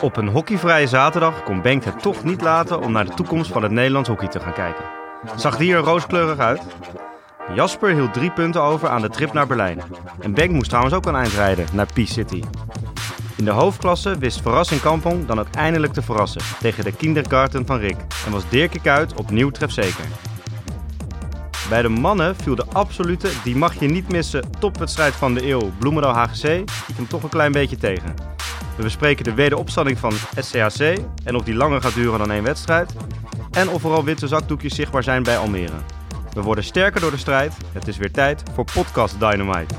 Op een hockeyvrije zaterdag kon Bengt het toch niet laten om naar de toekomst van het Nederlands hockey te gaan kijken. Zag die er rooskleurig uit? Jasper hield drie punten over aan de trip naar Berlijn. En Bengt moest trouwens ook een eind rijden naar Peace City. In de hoofdklasse wist Verrassing Kampong dan ook eindelijk te verrassen tegen de kindergarten van Rick en was Dirk Kuyt opnieuw trefzeker. Bij de mannen viel de absolute, die mag je niet missen, topwedstrijd van de eeuw Bloemendaal HGC ik hem toch een klein beetje tegen. We bespreken de wederopstanding van SCHC en of die langer gaat duren dan één wedstrijd. En of er al witte zakdoekjes zichtbaar zijn bij Almere. We worden sterker door de strijd. Het is weer tijd voor Podcast Dynamite.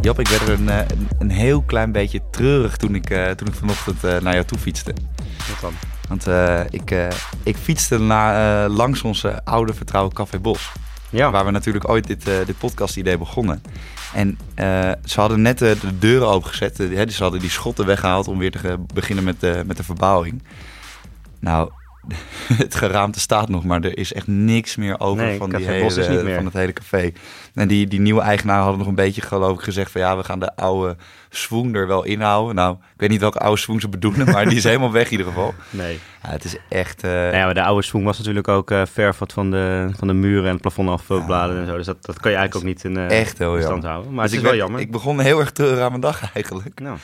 Jop, ik werd er een, eh, een, een heel klein beetje treurig toen ik, eh, toen ik vanochtend eh, naar jou toe fietste. Wat dan? Want eh, ik, eh, ik fietste na, eh, langs onze oude vertrouwen Café Bos. Ja, Waar we natuurlijk ooit dit, dit podcast-idee begonnen. En ze hadden net de deuren opengezet. Hè, dus ze hadden die schotten weggehaald om weer te beginnen met, de met de verbouwing. Nou, het geraamte staat nog, maar er is echt niks meer over Nee, van, die hele, meer. van het hele café. En die, die nieuwe eigenaar hadden nog een beetje, geloof ik, gezegd van ja, we gaan de oude swoon er wel inhouden. Nou, ik weet niet welke oude swoon ze bedoelen, maar die is helemaal weg in ieder geval. nee. Ja, het is echt... eh, Nou ja, maar de oude swoon was natuurlijk ook eh verf wat van de, van de muren en het plafond afbladeren en zo. Dus dat, dat kan je eigenlijk ook niet in, eh, Echt heel in stand jammer. houden. Maar dus het is ik wel jammer. Ik begon heel erg treurig aan mijn dag eigenlijk. Nou,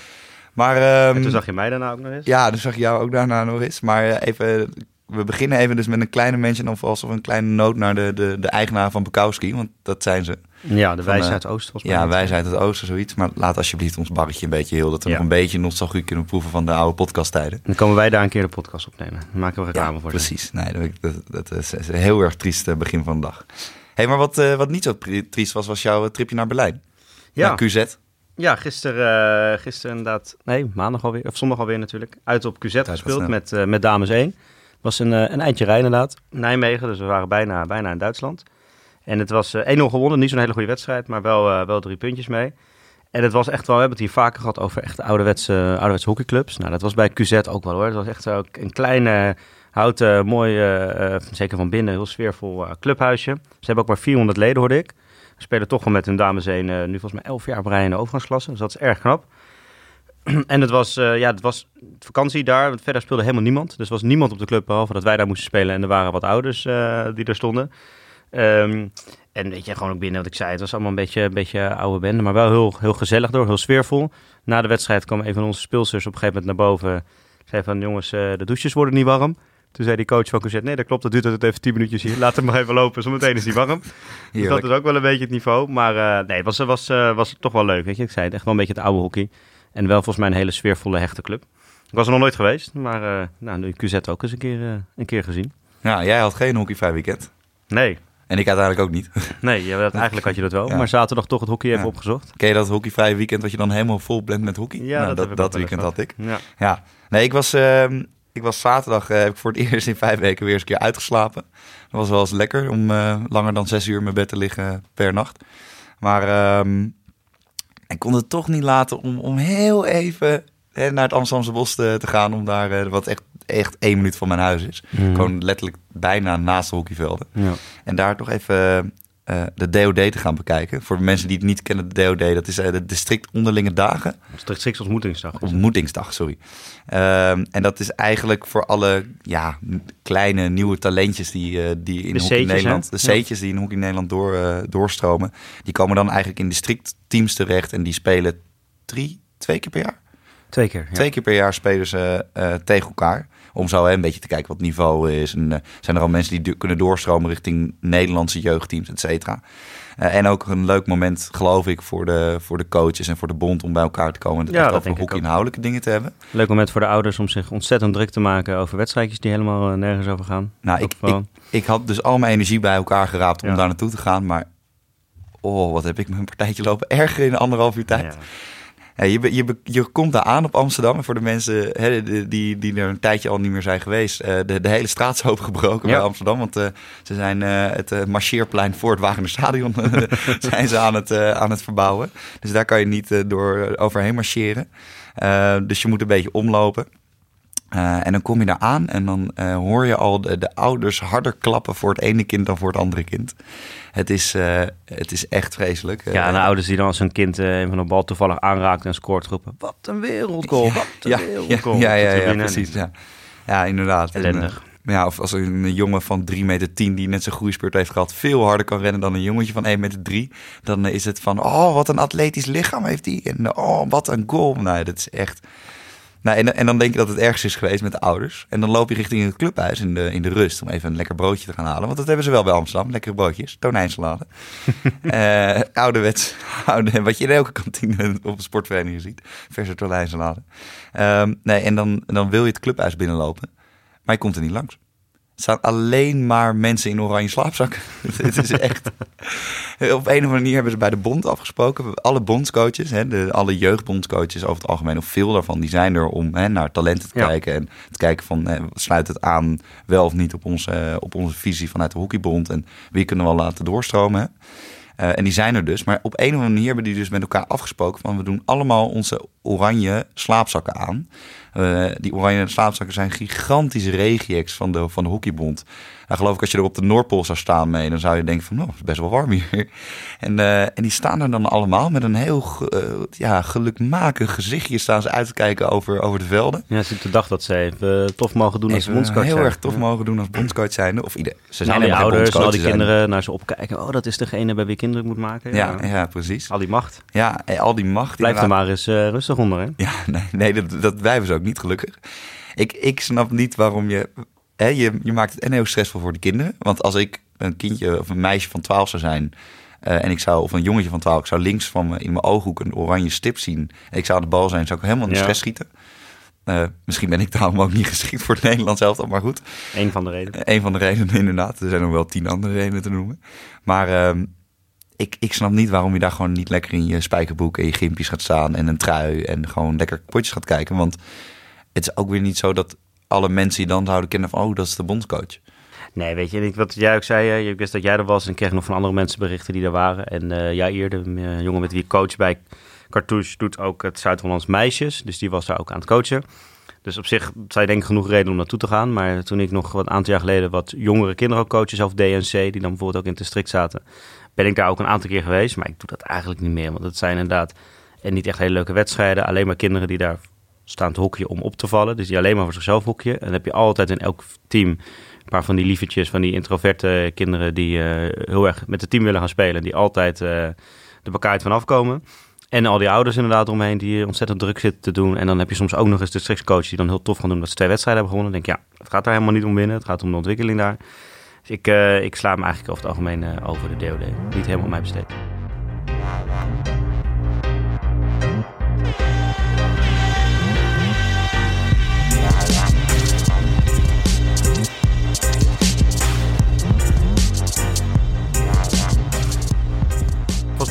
Maar ehm, en toen zag je mij daarna ook nog eens. Ja, dus zag ik jou ook daarna nog eens. Maar eh, even, we beginnen even dus met een kleine mention of alsof een kleine noot naar de, de, de eigenaar van Bukowski. Want dat zijn ze. Ja, de Van, wijze eh, uit het oosten. Ja, wij zijn het oosten, zoiets. Maar laat alsjeblieft ons barretje een beetje heel. Dat we Ja. nog een beetje nostalgie kunnen proeven van de oude podcasttijden. Dan komen wij daar een keer de podcast opnemen. Dan maken we reclame Ja, voor precies. Nee, dat, dat, dat is een heel erg triest eh, begin van de dag. hey, maar wat, wat niet zo tri- triest was, was jouw tripje naar Berlijn. Ja, Naar QZ. Ja gisteren, eh, gisteren inderdaad, nee, maandag alweer, of zondag alweer natuurlijk, uit op QZ gespeeld met, eh, met Dames 1. was een, eh, een eindje rijden inderdaad. Nijmegen, dus we waren bijna, bijna in Duitsland. En het was eh, 1-0 gewonnen, niet zo'n hele goede wedstrijd, maar wel, wel drie puntjes mee. En het was echt wel, we hebben het hier vaker gehad over echt ouderwetse, ouderwetse hockeyclubs. Nou, dat was bij QZ ook wel hoor. Het was echt zo een kleine, houten, mooi, zeker van binnen, heel sfeervol eh, clubhuisje. Ze hebben ook maar 400 leden, hoorde ik. Spelen toch wel met hun dames heen, nu volgens mij 11 jaar rij in de overgangsklasse. Dus dat is erg knap. en het was, eh, ja, het was vakantie daar. want Verder speelde helemaal niemand. Dus was niemand op de club, behalve dat wij daar moesten spelen. En er waren wat ouders eh, die er stonden. Ehm, en weet je, gewoon ook binnen wat ik zei. Het was allemaal een beetje, een beetje oude bende. Maar wel heel, heel gezellig door, heel sfeervol. Na de wedstrijd kwam een van onze speelsters op een gegeven moment naar boven. Zei van, jongens, eh, de douches worden niet warm. Toen zei die coach van QZ, nee dat klopt, dat duurt het even 10 minuutjes hier. Laat hem maar even lopen, zometeen is hij warm. Dus dat is ook wel een beetje het niveau. Maar eh, nee, het was, was, eh, was toch wel leuk. Weet je? Ik zei het, echt wel een beetje het oude hockey. En wel volgens mij een hele sfeervolle, hechte club. Ik was er nog nooit geweest, maar eh nou, nu QZ ook eens een keer, een keer gezien. Ja, jij had geen hockey weekend. Nee, En ik uiteindelijk ook niet. nee ja, dat, eigenlijk had je dat wel. Ja. Maar zaterdag toch het hockey even Ja. opgezocht. Ken je dat hockeyvrije weekend wat je dan helemaal vol blendt met hockey? Ja, Nou, dat, dat, weekend had ik. Ja, nee, ik was, ehm, ik was zaterdag, eh, heb ik voor het eerst in vijf weken weer eens een keer uitgeslapen. Dat was wel eens lekker om eh, langer dan zes uur in mijn bed te liggen per nacht. Maar ehm, ik kon het toch niet laten om, om heel even hè, naar het Amsterdamse bos te, te gaan. Om daar, eh, wat echt, echt één minuut van mijn huis is. Mhm. Gewoon letterlijk bijna naast de hockeyvelden. Ja. En daar toch even eh, de DOD te gaan bekijken. Voor de mensen die het niet kennen, de DOD, dat is eh, de district onderlinge dagen. Strikt ontmoetingsdag. Ontmoetingsdag, sorry. Ehm, en dat is eigenlijk voor alle ja, kleine nieuwe talentjes die, eh, die in De Hockey C'tjes, Nederland, hè? de C'tjes die in Hockey Nederland door, doorstromen, die komen dan eigenlijk in districtteams terecht en die spelen drie, twee keer per jaar. Twee keer. Ja. Twee keer per jaar spelen ze tegen elkaar. Om zo hè, een beetje te kijken wat het niveau is. En eh, zijn er al mensen die du- kunnen doorstromen richting Nederlandse jeugdteams, et cetera. Eh, en ook een leuk moment, geloof ik, voor de, voor de coaches en voor de bond om bij elkaar te komen. En het Ja, echt dat over denk ik hockey ook. inhoudelijke dingen te hebben. Leuk moment voor de ouders om zich ontzettend druk te maken over wedstrijdjes die helemaal eh, nergens over gaan. Nou, ik, ik, ik had dus al mijn energie bij elkaar geraapt om Ja. daar naartoe te gaan. Maar oh, wat heb ik mijn partijtje lopen erger in anderhalf uur tijd. Ja. Ja, je, je, je komt daar aan op Amsterdam. En voor de mensen hè, die, die, er een tijdje al niet meer zijn geweest. eh, de, de hele straat is opengebroken Ja. bij Amsterdam. Want eh, ze zijn eh, het marcheerplein voor het Wagener Stadion eh, zijn ze aan het, aan het verbouwen. Dus daar kan je niet door overheen marcheren. Dus je moet een beetje omlopen. En dan kom je daar aan en dan hoor je al de, de, ouders harder klappen voor het ene kind dan voor het andere kind. Het is, uh, het is echt vreselijk. Ja, de ouders die dan als hun kind een van de bal toevallig aanraakt en scoort roepen... Wat een wereldgoal, wat een ja, wereldgoal. Ja, ja, precies. Ja. ja, inderdaad. Ellendig. En, ja, of als een jongen van 3 meter 10 die net zijn groeispurt heeft gehad... veel harder kan rennen dan een jongetje van 1 meter 3... dan is het van, oh, wat een atletisch lichaam heeft die. En oh, wat een goal. Nou, dat is echt... Nou, en, en, dan denk je dat het ergens is geweest met de ouders. En dan loop je richting het clubhuis in de, in de rust om even een lekker broodje te gaan halen. Want dat hebben ze wel bij Amsterdam. Lekkere broodjes, tonijnsalade. uh, ouderwets, oude, wat je in elke kantine op een sportvereniging ziet. Verse tonijnsalade. Um, nee, en dan, dan wil je het clubhuis binnenlopen. Maar je komt er niet langs. Staan alleen maar mensen in oranje slaapzakken. het is echt... Op een of andere manier hebben ze bij de bond afgesproken. Alle bondscoaches, hè, de, alle jeugdbondscoaches over het algemeen, of veel daarvan, die zijn er om hè, naar talenten te Ja. kijken. En te kijken van, hè, sluit het aan wel of niet op onze, op onze visie vanuit de hockeybond. En wie kunnen we wel laten doorstromen. Hè? Eh, en die zijn er dus. Maar op een of andere manier hebben die dus met elkaar afgesproken van we doen allemaal onze oranje slaapzakken aan. Eh, die oranje slaapzakken zijn gigantische regieks van de, van de hockeybond. Nou, geloof ik, als je er op de Noordpool zou staan mee, dan zou je denken van, nou, het is best wel warm hier. En, eh, en die staan er dan allemaal met een heel eh, ja, gelukmakig gezichtje staan ze uit te kijken over, over de velden. Ja, ze de dag dat ze even tof mogen doen als bondscoach heel zijn. erg tof Ja. mogen doen als bondscoach zijnde. Of ieder, ze En zijn die geen ouders al die zijn- kinderen naar ze opkijken. Oh, dat is degene bij wie kinderen moet maken. Ja, ja, precies. Al die macht. Ja, al die macht. Blijf er maar eens eh, rustig onder, hè? Ja, nee, nee dat, dat blijven ze ook niet gelukkig. Ik, ik snap niet waarom je, hè, je... Je maakt het en heel stressvol voor de kinderen. Want als ik een kindje of een meisje van 12 zou zijn... eh, en ik zou, of een jongetje van 12, ik zou links van me in mijn ooghoek een oranje stip zien. En ik zou aan de bal zijn, zou ik helemaal in de Ja. stress schieten. Eh, misschien ben ik daarom ook niet geschikt voor het Nederlands elftal, maar goed. Eén van de redenen. Een van de redenen inderdaad. Er zijn nog wel tien andere redenen te noemen. Maar ehm, ik, ik snap niet waarom je daar gewoon niet lekker in je spijkerboek en je gimpjes gaat staan en een trui en gewoon lekker potjes gaat kijken. Want het is ook weer niet zo dat alle mensen die dan zouden kennen van, oh, dat is de bondscoach. Nee, weet je, wat jij ook zei, eh, ik wist dat jij er was en kreeg nog van andere mensen berichten die er waren. En eh jij eerder, een jongen met wie coach bij Cartouche, doet ook het Zuid-Hollands Meisjes. Dus die was daar ook aan het coachen. Dus op zich je denk ik genoeg reden om naartoe te gaan. Maar toen ik nog wat aantal jaar geleden wat jongere kinderen ook coaches, zelf DNC, die dan bijvoorbeeld ook in het district zaten, ben ik daar ook een aantal keer geweest. Maar ik doe dat eigenlijk niet meer, want het zijn inderdaad en niet echt hele leuke wedstrijden. Alleen maar kinderen die daar staan te hockeyen om op te vallen. Dus die alleen maar voor zichzelf hockeyen. En dan heb je altijd in elk team een paar van die liefetjes, van die introverte kinderen die eh, heel erg met het team willen gaan spelen. Die altijd eh de bekaaid van afkomen. En al die ouders inderdaad omheen die ontzettend druk zitten te doen. En dan heb je soms ook nog eens de districtscoach die dan heel tof gaan doen dat ze twee wedstrijden hebben gewonnen. Dan denk ja, het gaat daar helemaal niet om winnen. Het gaat om de ontwikkeling daar. Dus ik, eh, ik sla me eigenlijk over het algemeen over de DOD. Niet helemaal mij besteed.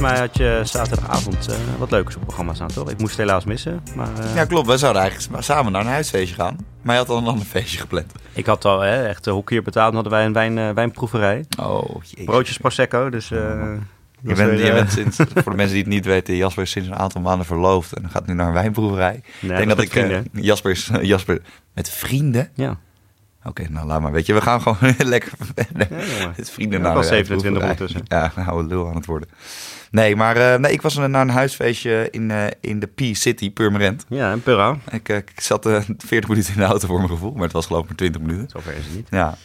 Mij had je zaterdagavond eh, wat leukers op het programma staan, toch? Ik moest het helaas missen, maar eh, Ja, klopt. Wij zouden eigenlijk samen naar een huisfeestje gaan. Maar je had al een ander feestje gepland. ik had al hè, echt uh, hockeyer betaald. Hadden wij een wijn, eh, wijnproeverij. Oh. Broodjes Prosecco, dus... eh, Je bent, je eh, bent sinds, voor de mensen die het niet weten, Jasper is sinds een aantal maanden verloofd en gaat nu naar een wijnproeverij. nee, ik denk dat ik, eh. Jasper, is, Jasper met vrienden. Ja, Oké, nou laat maar. Weet je, we gaan gewoon lekker verder. ja jongen. Het vrienden Ja, naar was de 27 proeverij. ondertussen. Ja, nou, lul aan het worden. Nee, maar eh, nee, ik was naar een huisfeestje in, eh, in de P-City, Purmerend. Ja, en Purra. Ik, eh, ik zat eh 40 minuten in de auto voor mijn gevoel, maar het was geloof ik maar 20 minuten. Zover is het niet. Ja,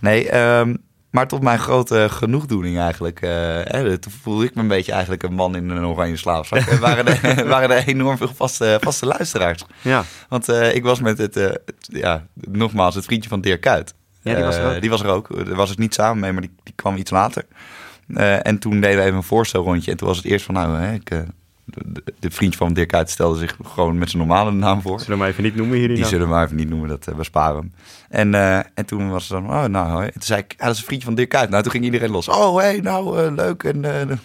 nee, ehm, maar tot mijn grote genoegdoening eigenlijk. hè, toen voelde ik me een beetje eigenlijk een man in een oranje slaapzak. En waren er, waren er enorm veel vaste, vaste luisteraars. Ja, Want ik was met het, het- ja, nogmaals, het vriendje van Dirk Kuyt. Ja, die was er ook. die was er ook. Daar was ik niet samen mee, maar die, die kwam iets later. Eh, en toen deden we even een voorstelrondje. En toen was het eerst van, nou, hè, ik, eh, de, vriendje van Dirk Kuyt stelde zich gewoon met zijn normale naam voor. zullen we hem even niet noemen hier. Die zullen we maar even niet noemen, dat eh, besparen hem. En, eh, en toen was het dan, oh, nou, hoi. En toen zei ik, dat is een vriendje van Dirk Kuyt. Nou, toen ging iedereen los. Oh, hey, nou, eh, leuk. En,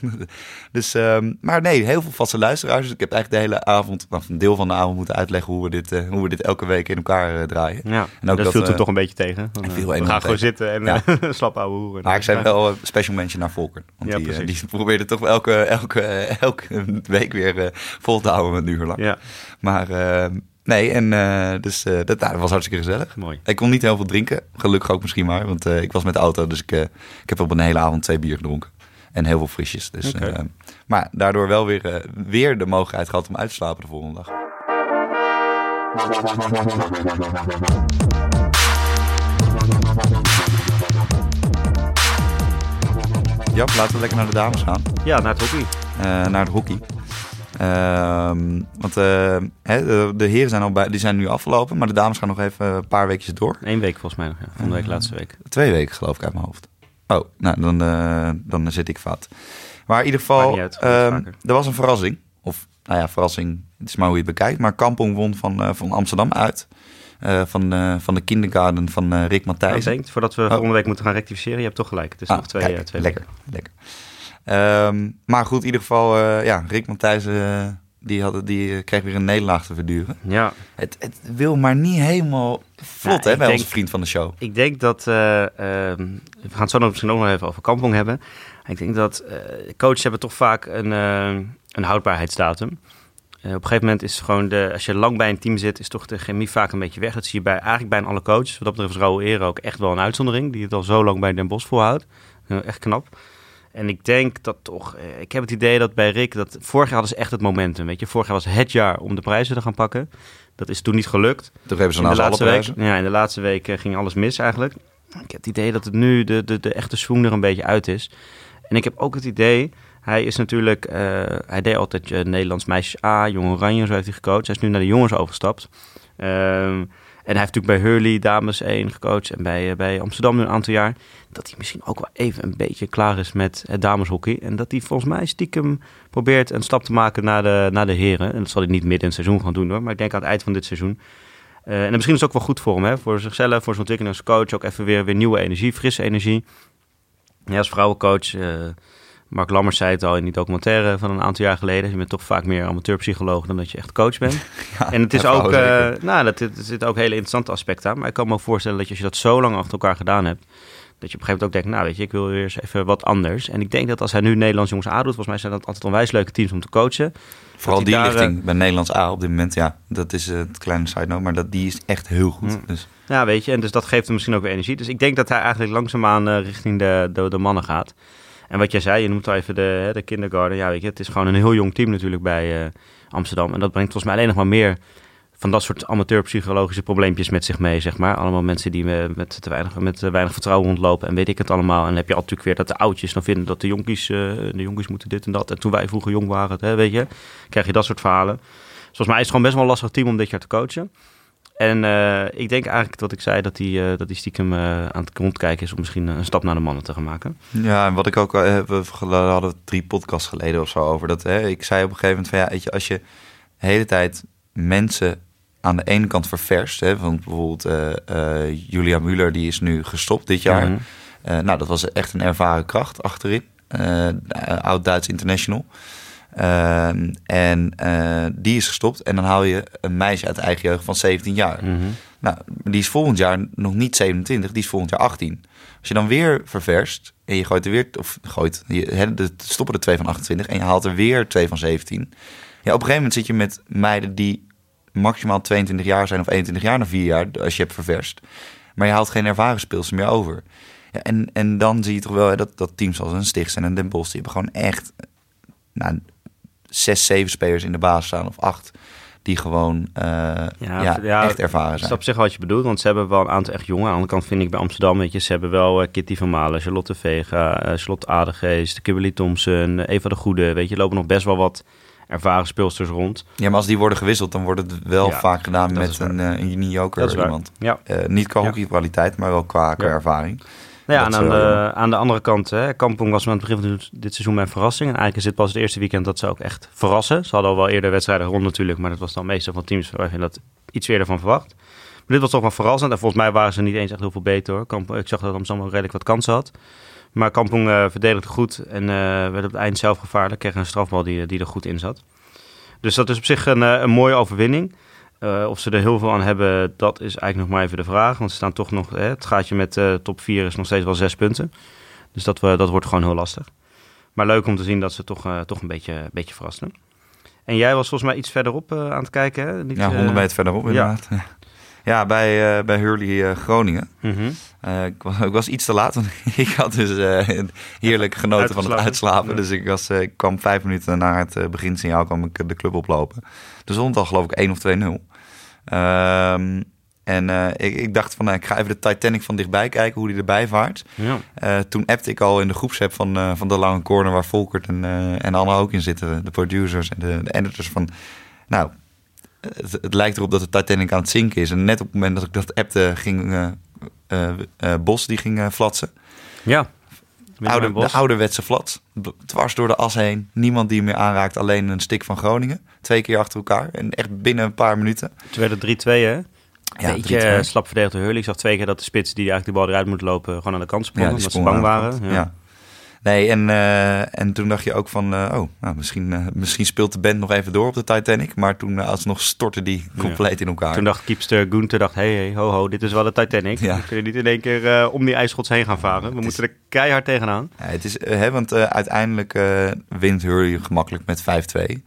dus, ehm, maar nee, heel veel vaste luisteraars. Dus ik heb eigenlijk de hele avond, of een deel van de avond moeten uitleggen hoe we dit, hoe we dit elke week in elkaar draaien. Ja, En ook dat, dat, viel toen toch een beetje tegen. Viel we gaan gewoon tegen. zitten en Ja. slap ouwe hoeren. Maar ik zei wel eh, special mention naar Volker. Want Ja, die, die probeerde toch elke, elke, elke week weer eh, vol te houden met een uur lang. Ja, Maar eh, Nee, en eh, dus dat, nou, dat was hartstikke gezellig. Mooi. Ik kon niet heel veel drinken. Gelukkig ook misschien maar. Want ik was met de auto. Dus ik, ik heb op een hele avond twee bier gedronken. En heel veel frisjes. Dus, maar daardoor wel weer, weer de mogelijkheid gehad om uit te slapen de volgende dag. Ja, laten we lekker naar de dames gaan. Ja, naar het hockey. eh, naar het hockey. Ehm, want eh, hè, de, de heren zijn, al bij, die zijn nu afgelopen, maar de dames gaan nog even een paar weekjes door. Eén week volgens mij nog. Ja. Volgende week, Ah. laatste week. Twee weken geloof ik uit mijn hoofd. Oh, nou dan, eh, dan zit ik fout. Maar in ieder geval, uit, ehm, er was een verrassing. Of, nou ja, verrassing, het is maar hoe je het bekijkt. Maar Kampong won van, eh, van Amsterdam uit. Eh, van, eh, van de kindergarten van eh, Rick Nou, Matthijs. denkt, voordat we volgende week moeten gaan rectificeren, je hebt toch gelijk. Het is nog twee, twee Ah, lekker, weken. lekker. Ehm, maar goed, in ieder geval, ja, Rick Matthijs, die, had, die kreeg weer een nederlaag te verduren. Ja, Het, het wil maar niet helemaal vlot, Nou, hè, bij denk- onze vriend van de show. ik denk dat... eh, ehm, we gaan het zo nog misschien ook nog even over Kampong hebben. Ik denk dat coaches hebben toch vaak een, een houdbaarheidsdatum. Eh, op een gegeven moment is gewoon de... Als je lang bij een team zit, is toch de chemie vaak een beetje weg. Dat zie je bij, eigenlijk bijna alle coaches. Wat dat betreft is Raoul Ere ook echt wel een uitzondering. Die het al zo lang bij Den Bosch volhoudt. Eh, echt knap. En ik denk dat toch, eh, ik heb het idee dat bij Rick, dat vorig jaar hadden ze echt het momentum. Weet je, vorig jaar was het jaar om de prijzen te gaan pakken. Dat is toen niet gelukt. Toen hebben ze naast alle week, ja, in de laatste week eh, ging alles mis eigenlijk. Ik heb het idee dat het nu de, de, de echte swoon er een beetje uit is. En ik heb ook het idee, hij is natuurlijk, eh, hij deed altijd eh, Nederlands meisjes A, Jong Oranje, zo heeft hij gecoacht. Hij is nu naar de jongens overgestapt. Ehm, en hij heeft natuurlijk bij Hurley dames 1 gecoacht en bij, eh, bij Amsterdam nu een aantal jaar. Dat hij misschien ook wel even een beetje klaar is met het dameshockey. En dat hij volgens mij stiekem probeert een stap te maken naar de, naar de heren. En dat zal hij niet midden in het seizoen gaan doen hoor. Maar ik denk aan het eind van dit seizoen. Eh, en misschien is het ook wel goed voor hem, hè? voor zichzelf, voor zijn ontwikkeling als coach. Ook even weer, weer nieuwe energie, frisse energie. Ja, als vrouwencoach, eh, Mark Lammers zei het al in die documentaire van een aantal jaar geleden. Je bent toch vaak meer amateurpsycholoog dan dat je echt coach bent. Ja, en het is ook, eh, nou, dat, er zitten ook hele interessante aspecten aan. Maar ik kan me ook voorstellen dat je, als je dat zo lang achter elkaar gedaan hebt, dat je op een gegeven moment ook denkt, nou weet je, ik wil weer eens even wat anders. En ik denk dat als hij nu Nederlands jongens A doet, volgens mij zijn dat altijd onwijs leuke teams om te coachen. Vooral die daar, lichting bij Nederlands A op dit moment, ja, dat is eh, het kleine side note, maar dat, die is echt heel goed. Mm. Dus Ja, weet je, en dus dat geeft hem misschien ook weer energie. Dus ik denk dat hij eigenlijk langzaamaan eh richting de, de, de mannen gaat. En wat jij zei, je noemt al even de, de kindergarten. Ja, weet je, het is gewoon een heel jong team natuurlijk bij eh, Amsterdam. En dat brengt volgens mij alleen nog maar meer van dat soort amateurpsychologische probleempjes met zich mee, zeg maar. Allemaal mensen die met te weinig, met weinig vertrouwen rondlopen en weet ik het allemaal. En dan heb je natuurlijk weer dat de oudjes dan vinden dat de jonkies, eh, de jonkies moeten dit en dat. En toen wij vroeger jong waren, hè, weet je, krijg je dat soort verhalen. Volgens mij is het gewoon best wel een lastig team om dit jaar te coachen. En eh, ik denk eigenlijk dat ik zei dat hij, eh, dat hij stiekem eh, aan het rondkijken is om misschien een stap naar de mannen te gaan maken. ja, en wat ik ook, we hadden drie podcasts geleden of zo over dat, hè, ik zei op een gegeven moment van ja, weet je, als je de hele tijd mensen aan de ene kant ververst, hè, van bijvoorbeeld Julia Müller, die is nu gestopt dit jaar. Nou, dat was echt een ervaren kracht achterin. Oud-Duits international. Ehm, en eh, die is gestopt. En dan haal je een meisje uit eigen jeugd van 17 jaar. Mhm. Nou, die is volgend jaar nog niet 27, die is volgend jaar 18. Als je dan weer ververst en je gooit er weer, of gooit, je, de, stoppen er twee van 28 en je haalt er weer twee van 17. Ja, op een gegeven moment zit je met meiden die maximaal 22 jaar zijn of 21 jaar na vier jaar, als je hebt ververst. Maar je haalt geen ervaren speelster meer over. Ja, en, en dan zie je toch wel dat, dat teams als een Stichts en een Den Bosch, die hebben gewoon echt nou, zes, zeven spelers in de baas staan of acht. Die gewoon eh, ja, ja, echt ervaren zijn. is op zich wat je bedoelt, want ze hebben wel een aantal echt jongen. Aan de andere kant vind ik bij Amsterdam, weet je, ze hebben wel eh, Kitty van Malen, Charlotte Vega, eh, Charlotte Adegeest, Kimberly Thompson, Eva de Goede. Weet je, lopen nog best wel wat ervaren speelsters rond. Ja, maar als die worden gewisseld, dan wordt het wel Ja, vaak gedaan met een, een waar. iemand. Ja. Niet qua hockeykwaliteit, maar wel qua, ervaring. Nou ja, en Dat aan de, aan de andere kant, hè, Kampong was aan het begin van dit- seizoen mijn verrassing. En eigenlijk is dit pas het eerste weekend dat ze ook echt verrassen. Ze hadden al wel eerder wedstrijden rond natuurlijk, maar dat was dan meestal van teams waar je dat iets eerder van verwacht. Maar dit was toch wel verrassend. En volgens mij waren ze niet eens echt heel veel beter hoor. Kampong, ik zag dat Amsterdam wel redelijk wat kansen had. Maar Kampong eh verdedigde goed en eh, werd op het eind zelf gevaarlijk. Kreeg een strafbal die, die er goed in zat. Dus dat is op zich een, eh, een mooie overwinning. Eh, of ze er heel veel aan hebben, dat is eigenlijk nog maar even de vraag. Want ze staan toch nog, hè, het gaatje met eh, top 4 is nog steeds wel zes punten. Dus dat, we, dat wordt gewoon heel lastig. Maar leuk om te zien dat ze toch, eh, toch een beetje, beetje verrassen. En jij was volgens mij iets verderop uh, aan het kijken, hè? Niet, ja, 100 meter verderop inderdaad. Ja, ja bij, uh, bij Hurley Groningen. Mm -hmm. ik, was, ik, was, iets te laat, want ik had dus heerlijk genoten van het uitslapen. Dus ik, was, ik kwam vijf minuten na het beginsignaal kwam ik de club oplopen. Er stond al geloof ik 1 of 2-0. Ehm, en uh, ik, ik, dacht van, nou, ik ga even de Titanic van dichtbij kijken, hoe die erbij vaart. Ja. Uh, toen appte ik al in de groepsapp van, van de lange corner waar Volkert en, en Anne ook in zitten. De producers en de, de editors van, nou, het, het, lijkt erop dat de Titanic aan het zinken is. En net op het moment dat ik dat appte, ging Bos, die ging flatsen. Ja. Oude, de ouderwetse flats. Dwars door de as heen. Niemand die hem meer aanraakt. Alleen een stik van Groningen. Twee keer achter elkaar. En echt binnen een paar minuten. Toen werd het 3-2 hè? Ja, beetje slap verdedigd door Hurley. Ik zag twee keer dat de spits die eigenlijk de bal eruit moet lopen... gewoon aan de kant sprongen. Ja, omdat ze bang waren. Ja. ja. Nee, en, uh, en toen dacht je ook van... Uh, oh, nou, misschien, misschien speelt de band nog even door op de Titanic. Maar toen alsnog stortte die compleet in elkaar. Toen dacht Kiepster Gunther, dacht... Hey, hey, ho, ho, dit is wel de Titanic. Ja. We kunnen niet in één keer om die ijsschots heen gaan varen. We moeten er keihard tegenaan. Ja, het is, hè, want uiteindelijk wint Hurley gemakkelijk met 5-2.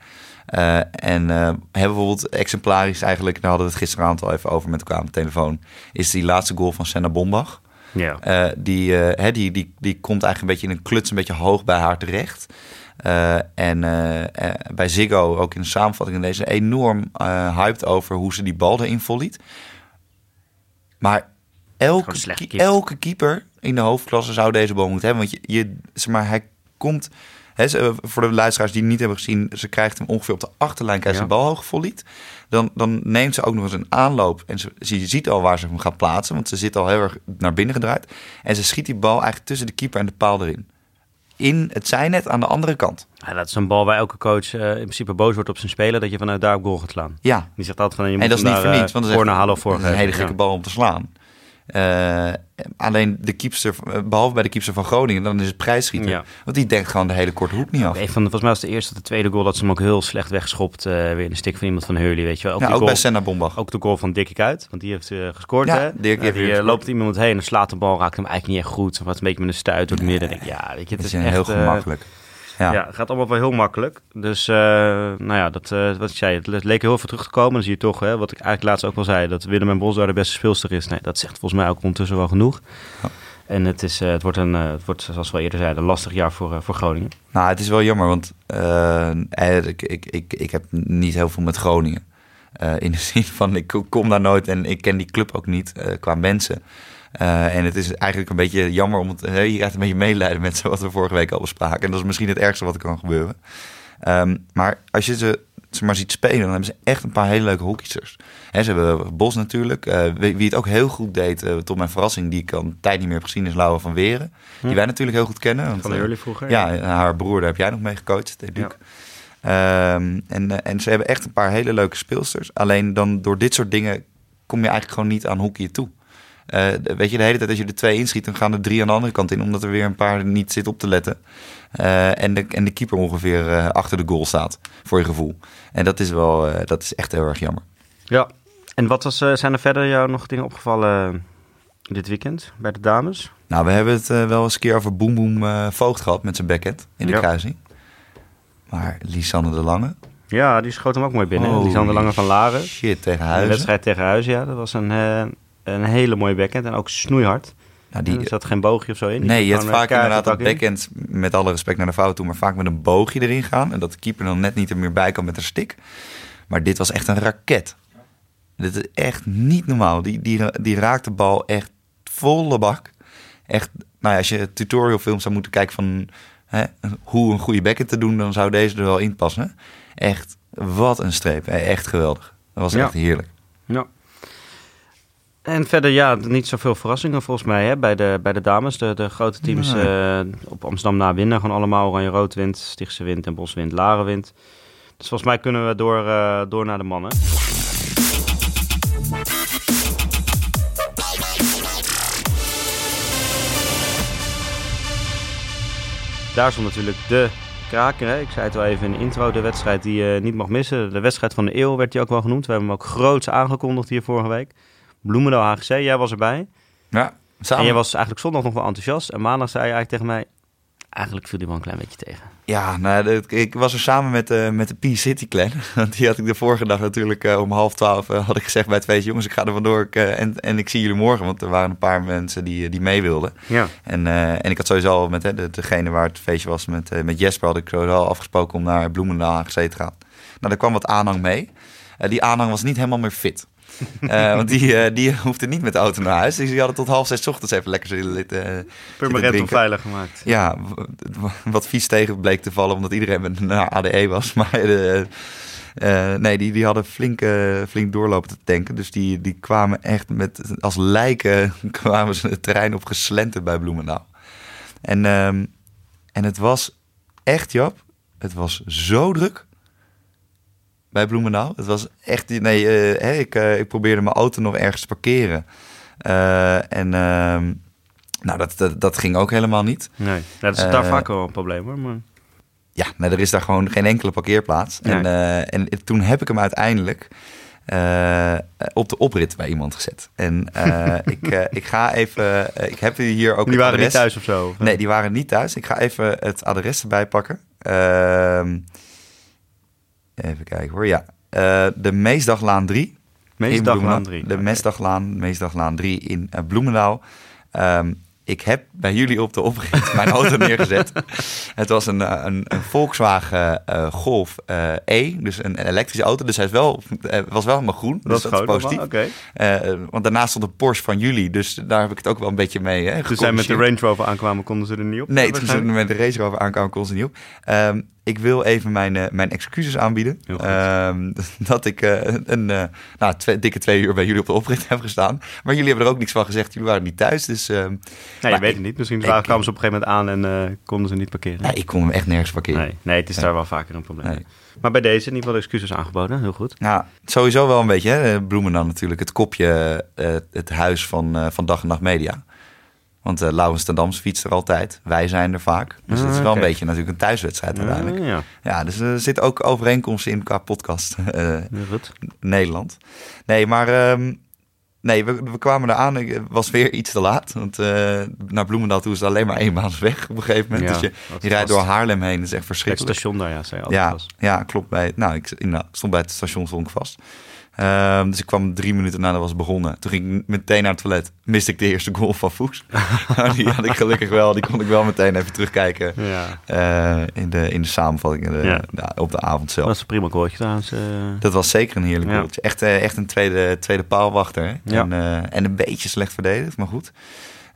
Uh, en uh, hebben bijvoorbeeld exemplarisch eigenlijk, daar hadden we het gisteravond al even over met elkaar aan de telefoon, is die laatste goal van Senna Bombach. Ja. Uh, die, hè, die, die, die komt eigenlijk een beetje in een kluts, een beetje hoog bij haar terecht. en bij Ziggo, ook in de samenvatting in deze, enorm hyped over hoe ze die bal erin volliet. Maar elke, elke keeper in de hoofdklasse zou deze bal moeten hebben. Want je, je, zeg maar, hij komt voor de luisteraars die het niet hebben gezien, ze krijgt hem ongeveer op de achterlijn, krijgt ja. bal hoog volliet. Dan, dan neemt ze ook nog eens een aanloop en ze, ze ziet al waar ze hem gaat plaatsen, want ze zit al heel erg naar binnen gedraaid. En ze schiet die bal eigenlijk tussen de keeper en de paal erin. In het zijnet aan de andere kant. Ja, dat is een bal waar elke coach uh, in principe boos wordt op zijn speler, dat je vanuit daar op goal gaat slaan. Ja. Die zegt altijd van je moet en dat is niet voor niets, want dat is halen of voor een hele gekke bal om te slaan. Uh, alleen de keepster, behalve bij de keepster van Groningen, dan is het prijsschieten. Ja. Want die denkt gewoon de hele korte hoek niet af. Een van, volgens mij was de eerste of de tweede goal dat ze hem ook heel slecht wegschopt. Uh, weer in de stik van iemand van Hurley, weet je wel. Ook, ja, ook goal, bij Senna Bombach. Ook de goal van Dick uit, want die heeft uh, gescoord. Ja, hè? Dirk heeft die loopt iemand heen en slaat de bal, raakt hem eigenlijk niet echt goed. Wat een beetje met een stuit door het midden. Denk, ja, weet je, het is, is echt, heel gemakkelijk. Ja. ja, het gaat allemaal wel heel makkelijk. Dus, uh, nou ja, dat, uh, wat ik zei, het leek heel veel terug te komen. Dan zie je toch, hè, wat ik eigenlijk laatst ook al zei, dat Willem en Bos daar de beste speelster is. Nee, dat zegt volgens mij ook ondertussen wel genoeg. Ja. En het, is, uh, het, wordt een, het wordt, zoals we eerder zeiden, een lastig jaar voor, voor Groningen. Nou, het is wel jammer, want ik, ik, ik, ik heb niet heel veel met Groningen. in de zin van, ik kom daar nooit en ik ken die club ook niet qua mensen. Uh, en het is eigenlijk een beetje jammer om het. Je krijgt een beetje medelijden met wat we vorige week al bespraken. En dat is misschien het ergste wat er kan gebeuren. Um, maar als je ze, ze maar ziet spelen, dan hebben ze echt een paar hele leuke hockeysters. He, ze hebben Bos natuurlijk. Uh, wie, wie, het ook heel goed deed, tot mijn verrassing, die ik al een tijd niet meer heb gezien, is Laura van Weren. Hm. Die wij natuurlijk heel goed kennen. Want, van de Early vroeger. Ja, haar broer, daar heb jij nog mee gecoacht, Duke. Ja. Um, en, en ze hebben echt een paar hele leuke speelsters. Alleen dan door dit soort dingen kom je eigenlijk gewoon niet aan hockey toe. Uh, weet je, de hele tijd als je er twee inschiet, dan gaan er drie aan de andere kant in, omdat er weer een paar niet zit op te letten. Uh, en, de, en de keeper ongeveer uh, achter de goal staat, voor je gevoel. En dat is wel, dat is echt heel erg jammer. Ja, en wat was, zijn er verder jou nog dingen opgevallen dit weekend bij de dames? Nou, we hebben het wel eens een keer over Boem Boem Voogd gehad met zijn backhand in de ja. kruising. Maar Lisanne de Lange, ja, die schoot hem ook mooi binnen. Oh, Lisanne de Lange van Laren. Shit, tegen Huizen. De wedstrijd tegen Huizen, ja. Dat was een, een hele mooie backhand en ook snoeihard. Die, er zat geen boogje of zo in. Die nee, je hebt vaak inderdaad een backhand, met alle respect naar de fout toe, maar vaak met een boogje erin gaan. En dat de keeper dan net niet er meer bij kan met een stick. Maar dit was echt een raket. Dit is echt niet normaal. Die, die, die raakt de bal echt volle bak. Echt, nou ja, als je tutorialfilms zou moeten kijken van hè, hoe een goede backhand te doen, dan zou deze er wel in passen. Echt, wat een streep. Echt geweldig. Dat was echt heerlijk. Ja. En verder, ja, niet zoveel verrassingen volgens mij hè, bij, de, bij de dames. De, de grote teams uh, op Amsterdam na winnen. Gewoon allemaal Oranje-Rood wint, Stichtse wint en Bos wint, Laren wint. Dus volgens mij kunnen we door, uh, door naar de mannen. Daar stond natuurlijk de kraker. Hè? Ik zei het al even in de intro, de wedstrijd die je niet mag missen. De wedstrijd van de eeuw werd die ook wel genoemd. We hebben hem ook groots aangekondigd hier vorige week. Bloemendaal HGC, jij was erbij. Ja, samen. En je was eigenlijk zondag nog wel enthousiast. En maandag zei je eigenlijk tegen mij... eigenlijk viel die wel een klein beetje tegen. Ja, nou, ik was er samen met, de met de P-City Clan. Want die had ik de vorige dag natuurlijk eh, om half twaalf eh, had ik gezegd bij het feestje... jongens, ik ga er vandoor ik, en, en ik zie jullie morgen. Want er waren een paar mensen die, die mee wilden. Ja. En, en ik had sowieso al met hè, de, degene waar het feestje was met, met Jesper... had ik sowieso al afgesproken om naar Bloemendaal AGC te gaan. Nou, er kwam wat aanhang mee. Die aanhang was niet helemaal meer fit. Eh, want die, eh, die hoefde niet met de auto naar huis. Dus die hadden tot half zes ochtends even lekker zitten zitten Permanent drinken. onveilig gemaakt. ja, wat vies tegen bleek te vallen, omdat iedereen met naar ADE was. Maar de, eh, nee, die, die hadden flink, eh, flink doorlopen te tanken. Dus die, die kwamen echt met, als lijken, kwamen ze het terrein op geslenterd bij Bloemendaal. En, ehm, en het was echt, Jap, het was zo druk bij Bloemendaal. Het was echt, nee, eh, ik, eh, ik probeerde mijn auto nog ergens te parkeren. Eh, en ehm, nou, dat, dat, dat ging ook helemaal niet. Nee, dat is daar vaak wel een probleem hoor. Maar... Ja, nee, er is daar gewoon geen enkele parkeerplaats. En, Nee. en toen heb ik hem uiteindelijk op de oprit bij iemand gezet. En ik, ik ga even... ik heb hier ook Die waren niet thuis of zo? of? Nee, die waren niet thuis. Ik ga even het adres erbij pakken. Even kijken hoor. Ja, Eh, de Meesdaglaan 3. Meeste in dag Bloemendaal. aan drie. De Oké. Meesdaglaan, Meesdaglaan 3 in eh, Bloemendaal. Ehm, ik heb bij jullie op de oprit mijn auto neergezet. Het was een, eh, een, een Volkswagen Golf E, dus een, een elektrische auto. Dus hij is wel, was wel helemaal groen, dus Dat is dat is positief. Oké. Eh, want daarnaast stond een Porsche van jullie, dus daar heb ik het ook wel een beetje mee hè, Toen zij met de. Range Rover aankwamen, konden ze er niet op. Nee, toen ze met de Range Rover aankwamen, kon ze niet op. Ehm, ik wil even mijn, eh, mijn excuses aanbieden. Ehm, dat ik eh, een eh, nou, twee- dikke twee uur bij jullie op de oprit heb gestaan. Maar jullie hebben er ook niks van gezegd. Jullie waren niet thuis, dus... ehm, Nee, je weet het niet. Misschien ik- kwamen ze op een gegeven moment aan en konden ze niet parkeren. nee, ik kon hem echt nergens parkeren. Nee, nee, het is daar wel vaker een probleem. Nee. Maar bij deze in ieder geval excuses aangeboden. Heel goed. Nou, sowieso wel een beetje, hè, Bloemen dan natuurlijk. Het kopje, het huis van, van Dag en Nacht Media. Want eh Laurens ten Dams fietst er altijd. Wij zijn er vaak. Dus het is wel een beetje natuurlijk een thuiswedstrijd uiteindelijk. Ja, ja. Ja, dus er zitten ook overeenkomsten in qua podcast eh, goed. Nederland. Nee, maar ehm, nee, we, we kwamen eraan. Ik was weer iets te laat. Want eh, naar Bloemendaal toe is het alleen maar één weg op een gegeven moment. Ja, dus je, rijdt door Haarlem heen. Dat is echt Het verschrikkelijk. station daar, ja, zei je altijd Ja, was. ja, klopt. Bij, nou, ik nou, ik stond bij het station stond ik vast. Ehm, dus ik kwam drie minuten nadat het was begonnen. Toen ging ik meteen naar het toilet. Miste ik de eerste goal van. Nou, die had ik gelukkig wel. Die kon ik wel meteen even terugkijken Ja. eh, in, de, in de samenvatting in de- Ja. de- op de avond zelf. Dat is een prima koortje trouwens. eh. Dat was zeker een heerlijk Ja. goaltje. Echt, eh, echt een tweede, tweede paalwachter. Hè? En, en een beetje slecht verdedigd, maar goed.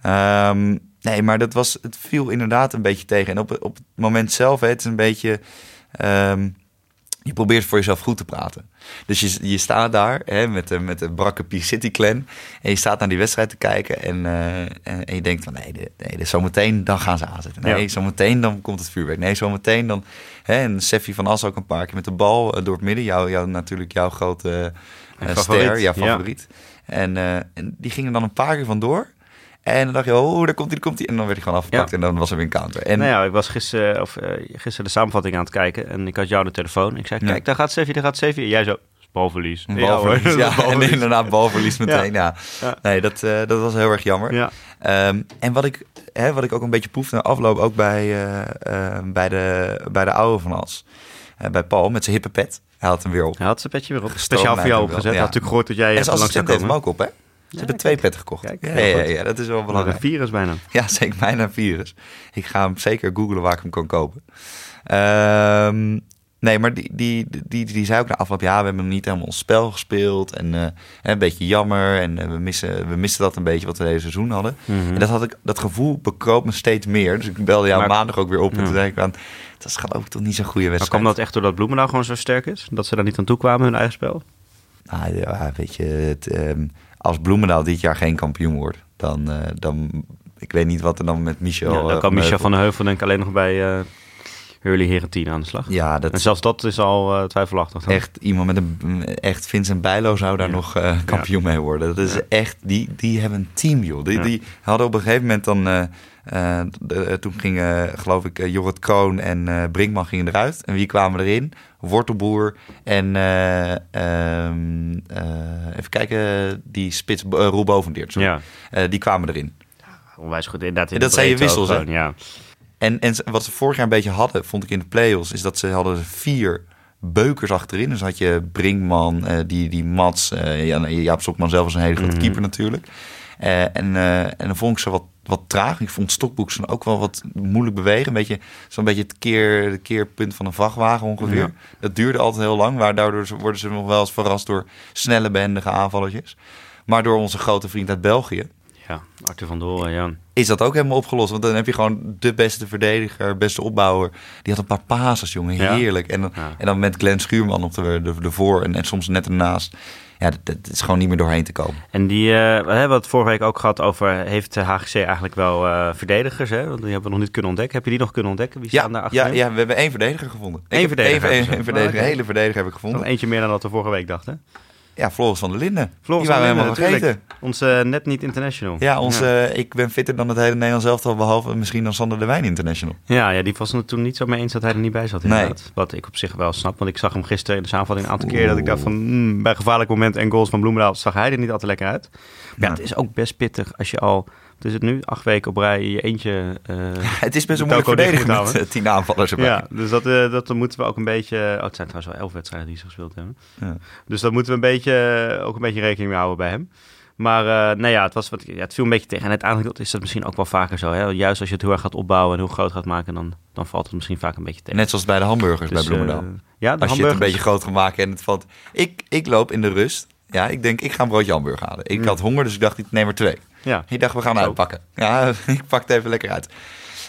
Ehm, nee, maar dat was, het viel inderdaad een beetje tegen. En op, op het moment zelf, hè, het is een beetje... ehm, je probeert voor jezelf goed te praten. Dus je, je staat daar hè, met, de, met de brakke P-City clan. En je staat naar die wedstrijd te kijken. En, eh, en, en je denkt van nee, de, nee de, zometeen dan gaan ze aanzetten. Nee, Ja. zometeen dan komt het vuurwerk. Nee, zometeen dan... Hè, en Seffi van As ook een paar keer met de bal eh, door het midden. Jou, jou, natuurlijk jouw grote eh, ster, jouw ja. favoriet. En, en die gingen dan een paar keer vandoor. En dan dacht je, oh, daar komt hij, komt hij. En dan werd hij gewoon afgepakt Ja. en dan was er weer een counter. En nou ja, ik was gisteren, of, eh, gisteren de samenvatting aan het kijken en ik had jou de telefoon. Ik zei, Ja. kijk, daar gaat Seffi, daar gaat Seffi. Jij zo, balverlies. een Ja, balverlies. En Balverlies. inderdaad balverlies meteen. Ja. Nee, dat, eh, dat was heel erg jammer. Ja. Ehm, en wat ik, hè, wat ik ook een beetje proefde na afloop, ook bij, eh, bij, de, bij de oude van As. Bij Paul met zijn hippe pet. Hij had hem weer op. Hij had zijn petje weer op. Speciaal voor jou opgezet. Hij had natuurlijk gehoord dat jij en langs zou heeft hem komen. ook op, hè? Ze hebben kijk. twee petten gekocht. Kijk, ja, ja, ja, dat is wel Maar belangrijk. een virus bijna. Ja, zeker bijna virus. Ik ga hem zeker googlen waar ik hem kan kopen. Ehm, nee, maar die, die, die, die, zei ook na afloop... ja, we hebben niet helemaal ons spel gespeeld... en eh, een beetje jammer en eh, we, missen, we missen dat een beetje wat we deze seizoen hadden. Mhm. En dat, had ik, dat gevoel bekroop me steeds meer. Dus ik belde jou Maar- maandag ook weer op... en toen zei ik aan... dat is geloof ik toch niet zo'n goede Maar wedstrijd. kwam dat echt doordat Bloemendaal gewoon zo sterk is? Dat ze daar niet aan toe kwamen, hun eigen spel? Nou, ja, weet je, het, ehm, als Bloemendaal dit jaar geen kampioen wordt... dan... eh, dan ik weet niet wat er dan met Michel... Ja, dan eh, kan Michel van den Heuvel denk ik alleen nog bij eh Hurley Herentien aan de slag. Ja, dat En zelfs dat is al eh, twijfelachtig. dan. Echt iemand met een echt Vincent Bijlo zou daar Ja. nog eh, kampioen mee worden. Dat is Ja. echt die die hebben een team joh. Die, die hadden op een gegeven moment dan eh, de- toen gingen geloof ik Jorrit Kroon en Brinkman gingen eruit en wie kwamen erin? Wortelboer en eh, ehm, eh, even kijken die spits Roel Bovendeert. sorry. Ja, die kwamen erin. onwijs goed. Inderdaad, in En dat zijn je wissels, hè? Ja. En, en wat ze vorig jaar een beetje hadden, vond ik in de play-offs, is dat ze hadden vier beukers achterin. Dus had je Brinkman, uh, die, die Mats, uh, Jaap Stokman zelf was een hele grote Mhm. keeper natuurlijk. Uh, en, uh, en dan vond ik ze wat, wat traag. Ik vond Stokboeks dan ook wel wat moeilijk bewegen. Een beetje, zo'n beetje het keer, keerpunt van een vrachtwagen ongeveer. Ja. Dat duurde altijd heel lang. Maar daardoor worden ze nog wel eens verrast door snelle, behendige aanvalletjes. Maar door onze grote vriend uit België, Ja, Arthur van Doren, ja. is dat ook helemaal opgelost. Want dan heb je gewoon de beste verdediger, beste opbouwer. Die had een paar passes, jongen. Ja. Heerlijk. En, dan, Ja. en dan met Glenn Schuurman op de, de, de voor en, en soms net ernaast. Ja, dat, is gewoon niet meer doorheen te komen. En die, eh, we hebben het vorige week ook gehad over, heeft de HGC eigenlijk wel eh, verdedigers? Hè? Want die hebben we nog niet kunnen ontdekken. Heb je die nog kunnen ontdekken? Wie Ja, staan daar ja, ja, we hebben één verdediger gevonden. Eén verdediger Één, verdediger. Een hele verdediger heb ik gevonden. eentje meer dan dat we vorige week dachten. Ja, Floris van der Linden. Floris die waren we helemaal vergeten. Onze eh, net niet international. Ja, onze, ik ben fitter dan het hele Nederlands elftal, behalve misschien dan Sander de Wijn International. Ja, ja, die was het toen niet zo mee eens dat hij er niet bij zat inderdaad. Wat ik op zich wel snap, want ik zag hem gisteren in de samenvatting een aantal keer dat ik dacht van hmm, bij gevaarlijk moment en goals van Bloemendaal zag hij er niet altijd lekker uit. Maar Ja. het is ook best pittig als je al, is het nu, acht weken op rij je eentje... eh, Het is best een moeilijk verdedigen met eh, tien aanvallers erbij. ja, dus dat, eh, dat moeten we ook een beetje... Oh, het zijn trouwens wel elf wedstrijden die ze gespeeld hebben. Ja. Dus dat moeten we een beetje, ook een beetje rekening mee houden bij hem. Maar eh nou ja, het, was wat, ja, het viel een beetje tegen. En uiteindelijk is dat misschien ook wel vaker zo. Hè? Juist als je het heel erg gaat opbouwen en heel groot gaat maken, dan, dan valt het misschien vaak een beetje tegen. Net zoals bij de hamburgers Dus, bij Bloemendaal. eh, ja, de Als je het een beetje groot gaat maken en het valt... Ik, ik loop in de rust. Ja, ik denk, ik ga een broodje hamburger halen. Ik Mm. had honger, dus ik dacht, ik neem er twee. Ja, Ik dacht, we gaan uitpakken. Ja, ik pak het even lekker uit.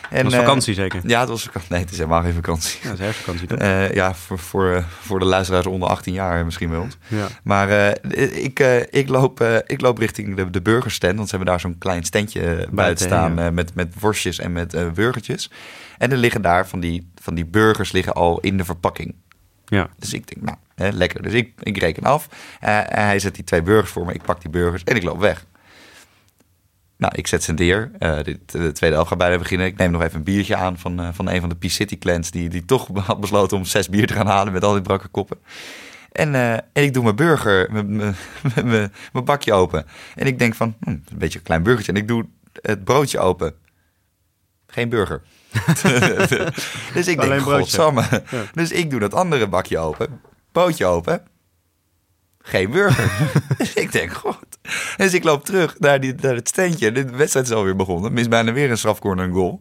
En, dat was eh, vakantie zeker. ja, het was vakantie. Nee, het is helemaal geen vakantie. Ja, dat is herfstvakantie toch? Eh, ja, voor, voor, eh, voor de luisteraars onder 18 jaar misschien ons. Ja. Maar ik, ik, loop, ik loop richting de, de burgerstand. Want ze hebben daar zo'n klein standje buiten staan ja. met, met worstjes en met burgertjes. En er liggen daar van die, van die burgers liggen al in de verpakking. ja. Dus ik denk, nou, lekker. Dus ik, ik reken af. En hij zet die twee burgers voor me. Ik pak die burgers en ik loop weg. Nou, ik zet ze neer. Eh, de, de tweede helft gaat bijna beginnen. Ik neem nog even een biertje aan van, eh, van een van de P-City clans... Die, die toch had besloten om zes bier te gaan halen met al die brakke koppen. En, en ik doe mijn burger, mijn- bakje open. En ik denk van, hm, een beetje een klein burgertje. En ik doe het broodje open. Geen burger. dus ik Alleen denk, godsamme. Ja. Dus ik doe dat andere bakje open. Broodje open. Geen burger. dus ik denk, god. Dus ik loop terug naar, die, naar het standje. De wedstrijd is alweer begonnen. Mis bijna weer een strafcorner en goal.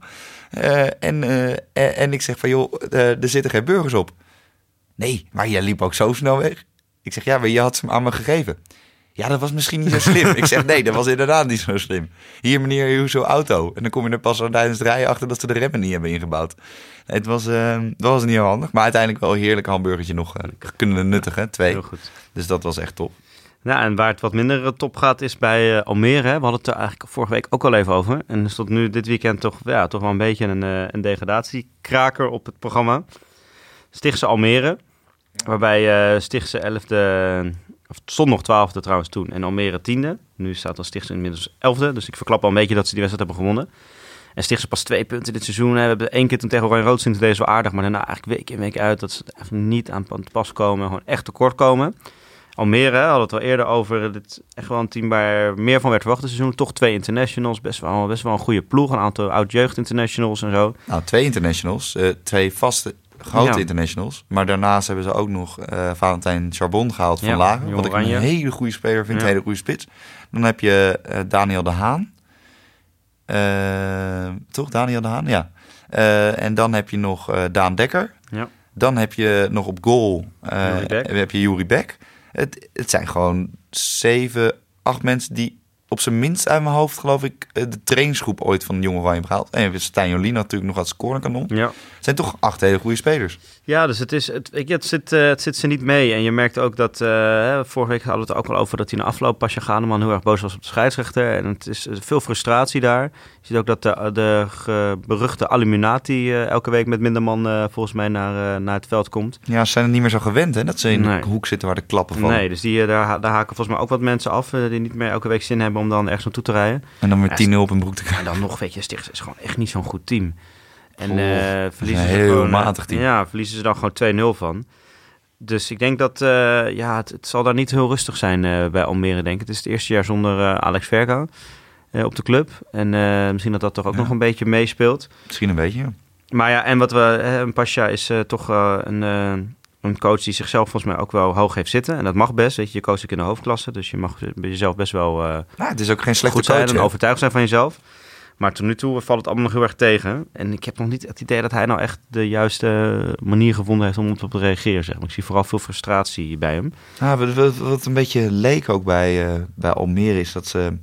Eh, en, eh, en, en ik zeg van, joh, eh, er zitten geen burgers op. Nee, maar jij liep ook zo snel weg. Ik zeg, ja, maar je had ze aan me gegeven. Ja, dat was misschien niet zo slim. ik zeg, nee, dat was inderdaad niet zo slim. Hier, meneer, uw zo'n auto. En dan kom je er pas tijdens het rijden achter dat ze de remmen niet hebben ingebouwd. Het was, eh, dat was niet heel handig. Maar uiteindelijk wel een heerlijk hamburgertje nog eh, kunnen nuttigen. Twee. Heel goed. Dus dat was echt top. Nou, en waar het wat minder eh, top gaat is bij eh, Almere. We hadden het er eigenlijk vorige week ook al even over. En er stond nu dit weekend toch, ja, toch wel een beetje een, een degradatiekraker op het programma. Stichtse Almere. Waarbij Stichtse 11e, of het stond nog 12e trouwens toen, en Almere 10e. Nu staat dan Stichtse inmiddels 11e. Dus ik verklap al een beetje dat ze die wedstrijd hebben gewonnen. En Stichtse pas twee punten dit seizoen. We hebben één keer toen tegen Oranje Rood zien deze wel aardig. Maar daarna eigenlijk week in week uit dat ze het eigenlijk niet aan te pas komen. Gewoon echt tekort komen. Almere hadden het al eerder over. Dit echt wel een team waar meer van werd verwacht dit seizoen. Toch twee internationals. Best wel, best wel een goede ploeg. Een aantal oud-jeugd internationals en zo. Nou, twee internationals. eh, twee vaste grote Ja. internationals. Maar daarnaast hebben ze ook nog eh Valentijn Charbon gehaald van Ja, Lagen. Wat ik een hele goede speler vind. Ja. Een hele goede spits. Dan heb je eh, Daniel de Haan. Eh, toch? Daniel de Haan? Ja. En dan heb je nog Daan Dekker. Ja. Dan heb je nog op goal heb je Juri Beck. Het, het zijn gewoon zeven, acht mensen die op zijn minst uit mijn hoofd, geloof ik, eh, de trainingsgroep ooit van Jong Oranje hebben gehaald. En je Stijn Jolien natuurlijk nog als scorenkanon. Ja. Het zijn toch acht hele goede spelers. Ja, dus het, is, het, je, het, zit, eh, het zit ze niet mee. En je merkt ook dat, eh, vorige week hadden we het ook al over dat hij na afloop Pasja Ganeman heel erg boos was op de scheidsrechter. En het is eh, veel frustratie daar. Je ziet ook dat de, de beruchte Illuminati eh, elke week met minder man volgens mij naar, naar het veld komt. Ja, ze zijn er niet meer zo gewend, hè? Dat ze in Nee. de hoek zitten waar de klappen vallen. Nee, dus die, daar, daar haken volgens mij ook wat mensen af die niet meer elke week zin hebben om dan ergens naartoe te rijden. En dan weer 10-0 op een broek te krijgen. En dan nog, weet je, Sticht is gewoon echt niet zo'n goed team. En eh, verliezen ze gewoon, eh, matig team. Ja, verliezen ze dan gewoon 2-0 van. Dus ik denk dat, eh, ja, het, het zal daar niet heel rustig zijn bij Almere, denk ik. Het is het eerste jaar zonder Alex Verga. op de club. En misschien dat dat toch ook nog een beetje meespeelt. Misschien een beetje. ja. Maar ja, en wat we... Een Pasha is toch een, een coach die zichzelf volgens mij ook wel hoog heeft zitten. En dat mag best, weet je. Je coacht ook in de hoofdklasse. Dus je mag jezelf best wel Nou, het is ook geen slechte goed zijn en overtuigd zijn van jezelf. Maar tot nu toe valt het allemaal nog heel erg tegen. En ik heb nog niet het idee dat hij nou echt de juiste manier gevonden heeft om op te reageren. Zeg maar. Ik zie vooral veel frustratie bij hem. Nou, wat, wat, wat een beetje leek ook bij, eh, bij Almere is dat ze...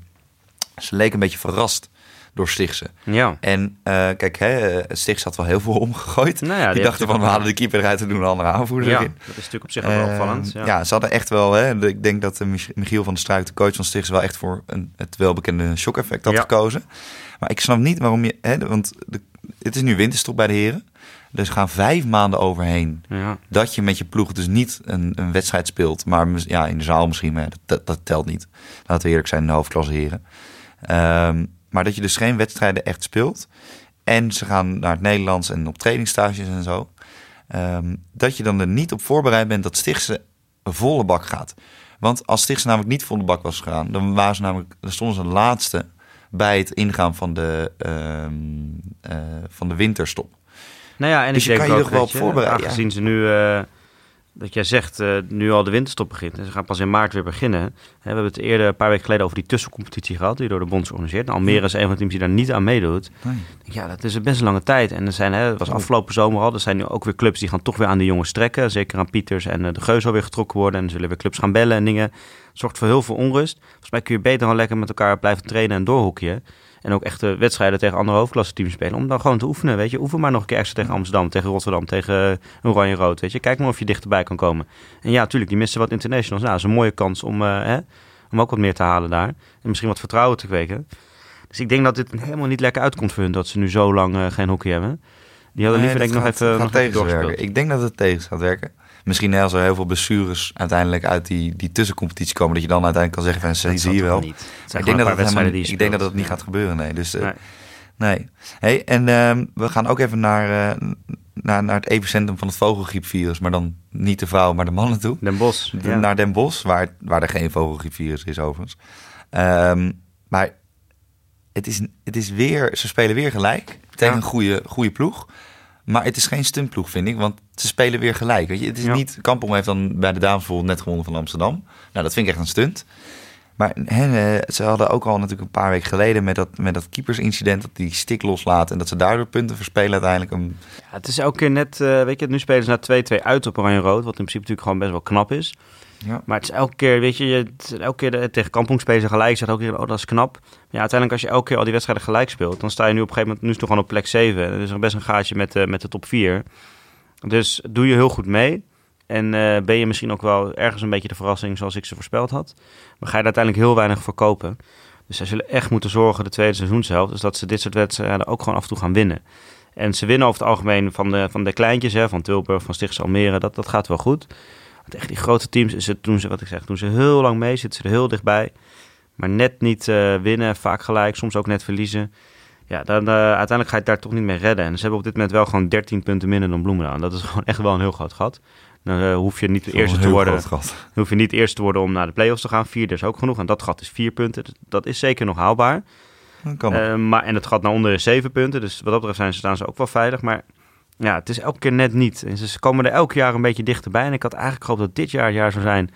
Ze leek een beetje verrast door Stichtse. Ja. En eh, kijk, hè, eh, Stichtse had wel heel veel omgegooid. Nou ja, die, dachten van, we halen de keeper eruit en doen een andere aanvoerder Ja, erin. dat is natuurlijk op zich wel Eh, opvallend. ja. Ja. ze hadden echt wel. Hè, de- ik denk dat Mich- Michiel van der Struik, de coach van Stichtse, wel echt voor een, het welbekende shock-effect had Ja. gekozen. Maar ik snap niet waarom je. Hè, want de, het is nu winterstop bij de heren. Dus gaan vijf maanden overheen. Ja. Dat je met je ploeg dus niet een, een wedstrijd speelt. Maar ja, in de zaal misschien. Maar dat, telt niet. Laten we eerlijk zijn, in de hoofdklasse heren. Ehm, maar dat je dus geen wedstrijden echt speelt. En ze gaan naar het Nederlands en op trainingsstages en zo. Ehm, dat je dan er niet op voorbereid bent dat Stichtse volle bak gaat. Want als Stichtse namelijk niet volle bak was gegaan, dan, waren ze namelijk, dan stonden ze laatste bij het ingaan van de, ehm, eh, van de winterstop. Nou ja, en Dus ik je denk kan je ook, er wel op voorbereiden, ja. Aangezien ze nu, eh, dat jij zegt, eh, nu al de winterstop begint. En ze gaan pas in maart weer beginnen. Hè, we hebben het eerder een paar weken geleden over die tussencompetitie gehad. Die door de bond is georganiseerd. Nou, Almere is een van de teams die daar niet aan meedoet. Nee. Ja, dat is best een lange tijd. En er zijn, hè, het was afgelopen zomer al. Er zijn nu ook weer clubs die gaan toch weer aan de jongens trekken. Zeker aan Pieters en eh, de Geus alweer getrokken worden. En er zullen weer clubs gaan bellen en dingen. Het zorgt voor heel veel onrust. Volgens mij kun je beter gewoon lekker met elkaar blijven trainen en doorhoekje. En ook echte wedstrijden tegen andere hoofdklasse teams spelen. Om dan gewoon te oefenen, weet je. Oefen maar nog een keer extra tegen Amsterdam, tegen Rotterdam, tegen eh, Oranje-Rood, weet je. Kijk maar of je dichterbij kan komen. En ja, natuurlijk, die missen wat internationals. Nou, dat is een mooie kans om, eh, hè, om ook wat meer te halen daar. En misschien wat vertrouwen te kweken. Dus ik denk dat dit helemaal niet lekker uitkomt voor hun, dat ze nu zo lang eh, geen hockey hebben. Die hadden liever Nee, denk ik nog even, nog even doorgespeeld. Ik denk dat het tegen gaat werken. Misschien als er heel veel blessures uiteindelijk uit die, die tussencompetitie komen, dat je dan uiteindelijk kan zeggen van zie, Dat zie je wel. niet. Ik denk, dat helemaal, die je ik denk dat dat niet gaat gebeuren, nee. Dus, eh, Nee. nee. Hey, en ehm, we gaan ook even naar, eh, naar, naar het epicentrum van het vogelgriepvirus, maar dan niet de vrouwen, maar de mannen toe. Den Bosch. De- ja. Naar Den Bosch, waar, waar er geen vogelgriepvirus is overigens. Ehm, maar het is, het is weer, ze spelen weer gelijk tegen Ja. een goede, goede ploeg. Maar het is geen stuntploeg, vind ik, want ze spelen weer gelijk. Weet je? Het is Ja. niet, Kampong heeft dan bij de dames bijvoorbeeld net gewonnen van Amsterdam. Nou, dat vind ik echt een stunt. Maar hè, eh, ze hadden ook al natuurlijk een paar weken geleden met dat, met dat keepersincident, dat die stick loslaat en dat ze daardoor punten verspelen uiteindelijk. Een, Ja, het is elke keer net, eh, weet je, nu spelen ze na 2-2 uit op Oranje-Rood, wat in principe natuurlijk gewoon best wel knap is. Ja. Maar het is elke keer, weet je, elke keer tegen Kampong spelen ze gelijk. Zegt elke keer, oh, dat is knap. Maar ja, uiteindelijk als je elke keer al die wedstrijden gelijk speelt, dan sta je nu op een gegeven moment, nu is het gewoon op plek 7. En er is nog best een gaatje met, eh, met de top 4. Dus doe je heel goed mee. En eh, ben je misschien ook wel ergens een beetje de verrassing zoals ik ze voorspeld had. Maar ga je er uiteindelijk heel weinig verkopen. Dus zij zullen echt moeten zorgen de tweede seizoenshelft. Dus dat ze dit soort wedstrijden ook gewoon af en toe gaan winnen. En ze winnen over het algemeen van de, van de kleintjes, hè, van Tilburg, van Stichtse Almere. Dat, dat gaat wel goed. Want tegen die grote teams is het, doen ze, wat ik zeg, doen ze heel lang mee, zitten ze er heel dichtbij. Maar net niet eh, winnen, vaak gelijk, soms ook net verliezen. Ja, dan, eh, uiteindelijk ga je het daar toch niet mee redden. En ze hebben op dit moment wel gewoon 13 punten minder dan Bloemendaal. Dat is gewoon echt wel een heel groot gat. Dan eh, hoef je niet de eerste te worden. Dan hoef je niet eerst te worden om naar de play-offs te gaan. Vierde is ook genoeg. En dat gat is vier punten. Dus Dat is zeker nog haalbaar. Dat kan maar, en het gat naar onder is zeven punten. Dus wat dat betreft zijn ze, staan ze ook wel veilig. Maar ja, het is elke keer net niet. En ze komen er elk jaar een beetje dichterbij. En ik had eigenlijk gehoopt dat dit jaar het jaar zou zijn.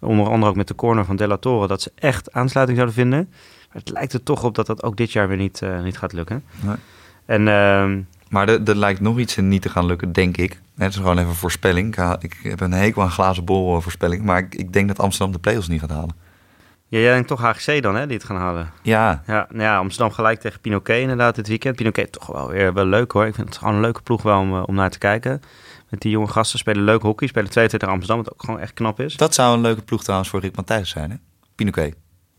Onder andere ook met de corner van Della Torre. Dat ze echt aansluiting zouden vinden. Maar het lijkt er toch op dat dat ook dit jaar weer niet, eh, niet gaat lukken. Nee. En ehm, Maar er, lijkt nog iets in niet te gaan lukken, denk ik. Het is gewoon even een voorspelling. Ik heb een hekel aan glazen bol eh, voorspelling. Maar ik, ik denk dat Amsterdam de play-offs niet gaat halen. Ja, jij denkt toch HGC dan, hè, die het gaan halen. Ja, Ja, nou ja, Amsterdam gelijk tegen Pinoquet inderdaad dit weekend. Pinoquet toch wel weer wel leuk hoor. Ik vind het gewoon een leuke ploeg wel om, eh, om naar te kijken. Met die jonge gasten spelen leuk hockey. Spelen 2-2 tegen Amsterdam, wat ook gewoon echt knap is. dat zou een leuke ploeg trouwens voor Rick Matthijs zijn, hè? Pinoquet.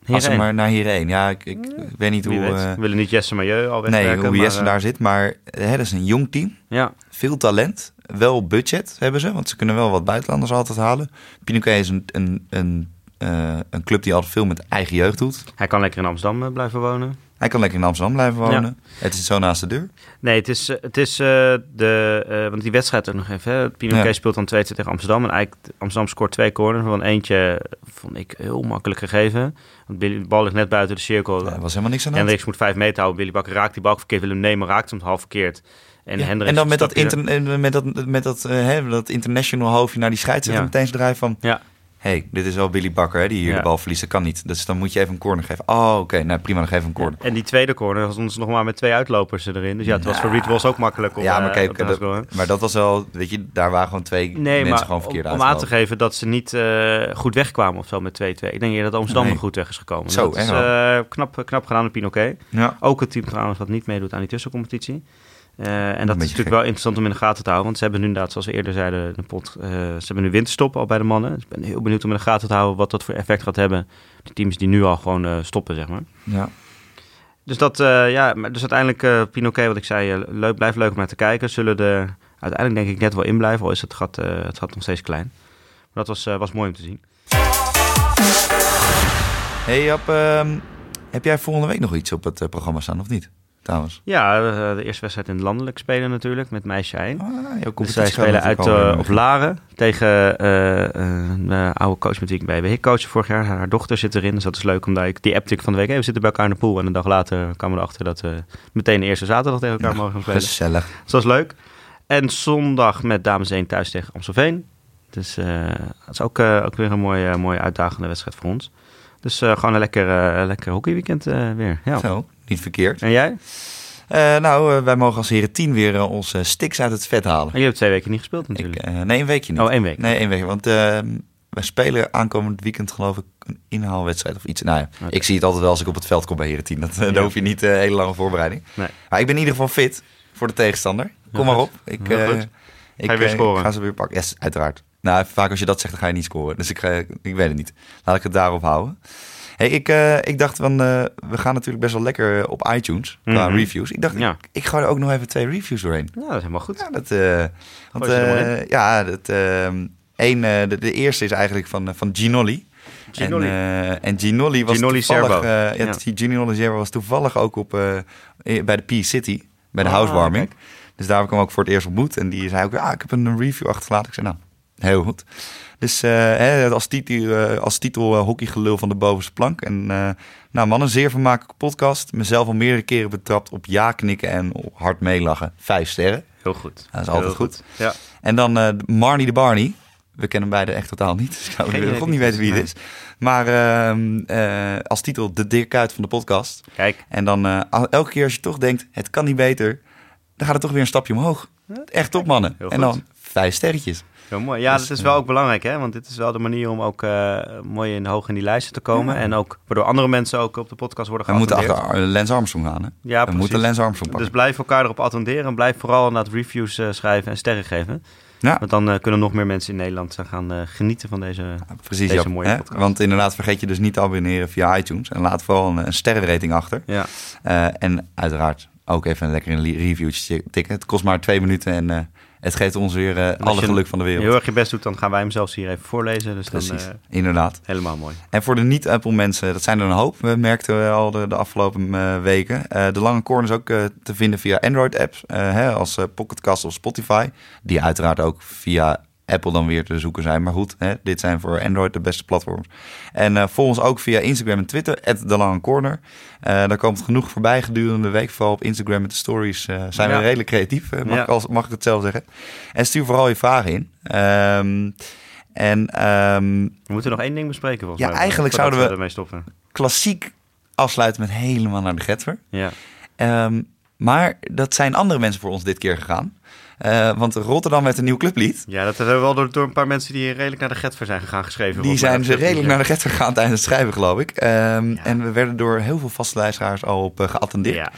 Als ze maar naar hierheen. Ja, ik, ik, weet niet Wie hoe, weet. eh, We willen niet Jesse Majeu al nee, wegwerken. hoe maar, Jesse eh, daar zit. Maar hè, dat is een jong team. Ja, Veel talent. Wel budget hebben ze. Want ze kunnen wel wat buitenlanders altijd halen. Pinoquet is een, een, een, eh, een club die altijd veel met eigen jeugd doet. hij kan lekker in Amsterdam eh, blijven wonen. Hij kan lekker in Amsterdam blijven wonen. Het is zo naast de deur. Nee, het is, eh, het is de... want die wedstrijd ook nog even. Hè. Pinoquet Ja. speelt dan 2 tegen Amsterdam. En eigenlijk Amsterdam scoort twee corners. Van eentje vond ik heel makkelijk gegeven. Want Billy, de bal ligt net buiten de cirkel. Er was helemaal niks aan de hand. Hendricks moet vijf meter houden. Billy Bakker raakt die bal verkeerd. Willem nemen raakt hem half verkeerd. En, Ja, Hendricks en dan met dat, inter, met dat, met dat, hè, dat international hoofdje naar die scheidsrechter Ja. meteen draaien van... Ja. Hey, dit is wel Billy Bakker hè, die hier Ja. de bal verliest. Dat kan niet. Dus dan moet je even een corner geven. Oh, oké. Nou, prima. Dan geef een corner. En die tweede corner was ons nog maar met twee uitlopers erin. Dus ja, het was voor Reed Walls ook makkelijk om ja, maar eh, kijk, op dat- maar dat was wel... Weet je, daar waren gewoon twee Nee, mensen maar gewoon om, verkeerd om uit. aan te geven dat ze niet eh, goed wegkwamen of zo met 2-2. Ik denk dat Amsterdam Nee. er goed weg is gekomen. Zo, dat is eh, knap, knap gedaan door Pinoquet. Ja. Ook het team trouwens wat niet meedoet aan die tussencompetitie. Eh, en dat is natuurlijk gek. wel interessant om in de gaten te houden. Want ze hebben nu inderdaad, zoals we eerder zeiden, de pot, eh, ze hebben nu winterstop al bij de mannen. Dus ik ben heel benieuwd om in de gaten te houden wat dat voor effect gaat hebben. Die teams die nu al gewoon eh, stoppen, zeg maar. ja. Dus dat, ja, dus uiteindelijk Pinoquet, wat ik zei, leuk, blijft leuk om naar te kijken. Zullen er uiteindelijk denk ik net wel in blijven, al is het gat, het gat nog steeds klein. Maar dat was, was mooi om te zien. Hey Jap, ehm, heb jij volgende week nog iets op het programma staan of niet? Trouwens. Ja, eh, de eerste wedstrijd in het landelijk spelen natuurlijk, met meisje 1. Ah, Dus zij spelen uit eh, op Laren tegen eh, een oude coach met wie ik bij BWH coach vorig jaar. Haar dochter zit erin, dus dat is leuk. Omdat ik die appte ik van de week, hey, we zitten bij elkaar in de pool. En een dag later kwamen we erachter dat we meteen de eerste zaterdag tegen elkaar mogen spelen. Gezellig. Dus dat is leuk. En zondag met dames 1 thuis tegen Amstelveen. Dus dat is ook, ook weer een mooie, mooie uitdagende wedstrijd voor ons. Dus gewoon een lekker, lekker hockeyweekend eh, weer. Ja. Zo, niet verkeerd. En jij? Eh, nou, eh, wij mogen als heren 10 weer eh, onze sticks uit het vet halen. En je hebt twee weken niet gespeeld Ik, natuurlijk. eh, nee, een weekje niet. oh, één week. Nee, één week. Want wij spelen aankomend weekend geloof ik een inhaalwedstrijd of iets. Nou ja, ik zie het altijd wel als ik op het veld kom bij heren 10. Dat, Ja. Dan hoef je niet hele lange voorbereiding. Nee. Maar ik ben in ieder geval fit voor de tegenstander. Kom maar op. Ik, ik, Ga je weer scoren? ga ze weer pakken. Yes, uiteraard. Nou, vaak als je dat zegt, dan ga je niet scoren. Dus ik, ga, ik weet het niet. Laat ik het daarop houden. Hey, ik, eh, ik dacht van, eh, we gaan natuurlijk best wel lekker op iTunes qua Mhm. reviews. Ik dacht, Ja. ik, ik ga er ook nog even twee reviews doorheen. Ja, dat is helemaal goed. Ja, dat, eh, want, eh, ja, dat, één, eh, de, de eerste is eigenlijk van, eh, van Ginolli. Ginolli. En, eh, en Ginolli was Ginolli toevallig... Eh, ja, Ja. Ginolli Serbo was toevallig ook op, eh, eh, bij de P-City, bij de Ah, housewarming. kijk. Dus daar heb ik hem ook voor het eerst ontmoet. En die zei ook, ah, ik heb een review achtergelaten. Ik zei, nou, heel goed. Dus hè, als titel, eh, als titel eh, hockeygelul van de bovenste plank. En nou man, een zeer vermakelijke podcast. Mezelf al meerdere keren betrapt op ja knikken en hard meelachen. Vijf sterren. Heel goed. Dat is altijd Heel goed. Ja. En dan Marnie de Barney. We kennen hem beiden echt totaal niet. Dus ik zou God idee niet weten wie het is. Maar ehm, eh, als titel de Dirk Kuyt van de podcast. Kijk, En dan elke keer als je toch denkt, het kan niet beter. Dan gaat het toch weer een stapje omhoog. Echt top mannen. En dan vijf sterretjes. Heel mooi. Ja, Dus, dat is eh, wel ook belangrijk, hè? Want dit is wel de manier om ook eh, mooi in, hoog in die lijsten te komen. Ja. En ook waardoor andere mensen ook op de podcast worden We moeten geattendeerd. achter Lens Armstrong gaan. Hè? Ja, we precies. moeten Lens Armstrong pakken. Dus blijf elkaar erop attenderen en blijf vooral inderdaad reviews eh, schrijven en sterren geven. ja, Want dan eh, kunnen nog meer mensen in Nederland gaan eh, genieten van deze... precies. deze mooie podcast. Want inderdaad, vergeet je dus niet te abonneren via iTunes. En laat vooral een, een sterrenrating achter. Ja, Eh, en uiteraard ook even een lekker een reviewtje tikken. Het kost maar twee minuten en eh, het geeft ons weer eh, als alle je geluk van de wereld. heel erg je best doet, dan gaan wij hem zelfs hier even voorlezen. Dus Precies, dan eh, inderdaad. helemaal mooi. En voor de niet-Apple mensen, dat zijn er een hoop, we merkten we al de, de afgelopen eh, weken. Eh, de lange corner is ook eh, te vinden via Android-apps, eh, hè, als eh, Pocketcast of Spotify. Die uiteraard ook via Apple dan weer te zoeken zijn. Maar goed, hè, dit zijn voor Android de beste platforms. En eh volg ons ook via Instagram en Twitter, lange corner. Eh, daar komt genoeg voorbij gedurende de week. Vooral op Instagram met de stories eh, zijn Ja. we redelijk creatief, mag, Ja. ik als, mag ik het zelf zeggen. En stuur vooral je vragen in. Ehm, en ehm, We moeten nog één ding bespreken volgens Ja, mij. eigenlijk zouden we- ermee stoppen. klassiek afsluiten met helemaal naar de Getver. Ja. Ehm, maar dat zijn andere mensen voor ons dit keer gegaan. Eh, want Rotterdam werd een nieuw clublied. ja, dat hebben we wel door, door een paar mensen die redelijk naar de Getver zijn gegaan geschreven. Die zijn ze Dat redelijk naar de Getver gegaan tijdens het schrijven, geloof ik. Ehm, Ja. En we werden door heel veel vaste luisteraars al op eh, geattendeerd. Ja.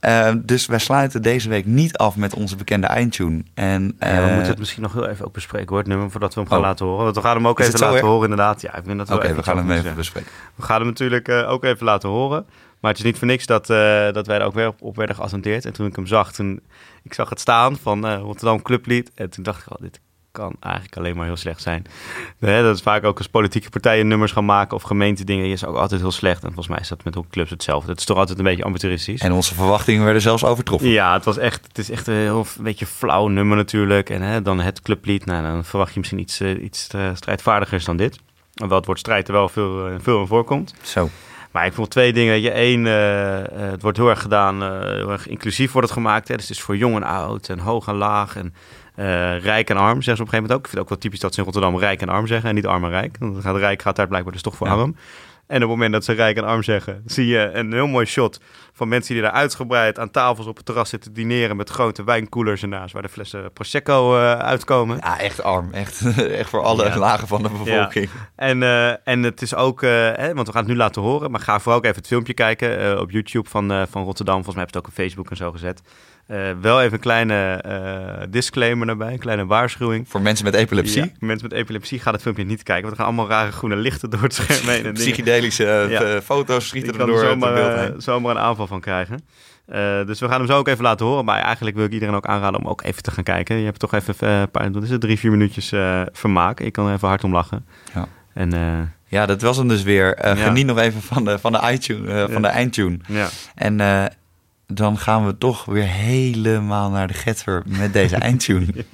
Ehm, dus wij sluiten deze week niet af met onze bekende eindtune. En, Ja, we eh, moeten het misschien nog heel even ook bespreken hoor, het nummer, voordat we hem gaan Oh. laten horen. Want we gaan hem ook Is even laten erg? horen inderdaad. Ja, ik vind dat Oké, we gaan hem even bespreken. We gaan hem natuurlijk ook even laten horen. Maar het is niet voor niks dat, eh, dat wij er ook weer op, op werden geattendeerd. En toen ik hem zag, toen, ik zag het staan van eh, Rotterdam Clublied. En toen dacht ik, oh, dit kan eigenlijk alleen maar heel slecht zijn. Dat is vaak ook als politieke partijen nummers gaan maken of gemeentedingen, is ook altijd heel slecht. En volgens mij is dat met clubs hetzelfde. Het is toch altijd een beetje amateuristisch. En onze verwachtingen werden zelfs overtroffen. Ja, het was echt, het is echt een heel een beetje flauw nummer natuurlijk. En hè, dan het clublied, nou, dan verwacht je misschien iets, uh, iets uh, strijdvaardigers dan dit. Wel, het woord strijd er wel veel, uh, veel in voorkomt. Zo. Maar ik vond twee dingen. Je één, uh, het wordt heel erg gedaan, uh, heel erg inclusief wordt het gemaakt. Hè? Dus het is voor jong en oud en hoog en laag en uh, rijk en arm, zeggen ze op een gegeven moment ook. Ik vind het ook wel typisch dat ze in Rotterdam rijk en arm zeggen en niet arm en rijk. Want gaat rijk gaat daar blijkbaar dus toch voor ja. arm. En op het moment dat ze rijk en arm zeggen, zie je een heel mooi shot van mensen die daar uitgebreid aan tafels op het terras zitten dineren met grote wijnkoelers ernaast waar de flessen Prosecco uh, uitkomen. Ja, echt arm. Echt, echt voor alle ja. lagen van de bevolking. Ja. En, uh, en het is ook, uh, hè, want we gaan het nu laten horen, maar ga vooral ook even het filmpje kijken op YouTube van, van Rotterdam. Volgens mij heb je het ook op Facebook en zo gezet. Uh, wel even een kleine uh, disclaimer erbij, een kleine waarschuwing. Voor mensen met epilepsie? Ja, mensen met epilepsie gaan het filmpje niet kijken, want er gaan allemaal rare groene lichten door het scherm heen. En Psychedelische ja. foto's schieten er door zomaar, het beeld heen. Zomaar een aanval van krijgen. Uh, dus we gaan hem zo ook even laten horen. Maar eigenlijk wil ik iedereen ook aanraden om ook even te gaan kijken. Je hebt toch even een paar, wat is het, drie, vier minuutjes vermaak. Je kan even hard om lachen. Ja. En, ja, dat was hem dus weer. Ja. Geniet nog even van de, van de, iTunes, van de eindtune. Ja. En dan gaan we toch weer helemaal naar de getver met deze eindtune.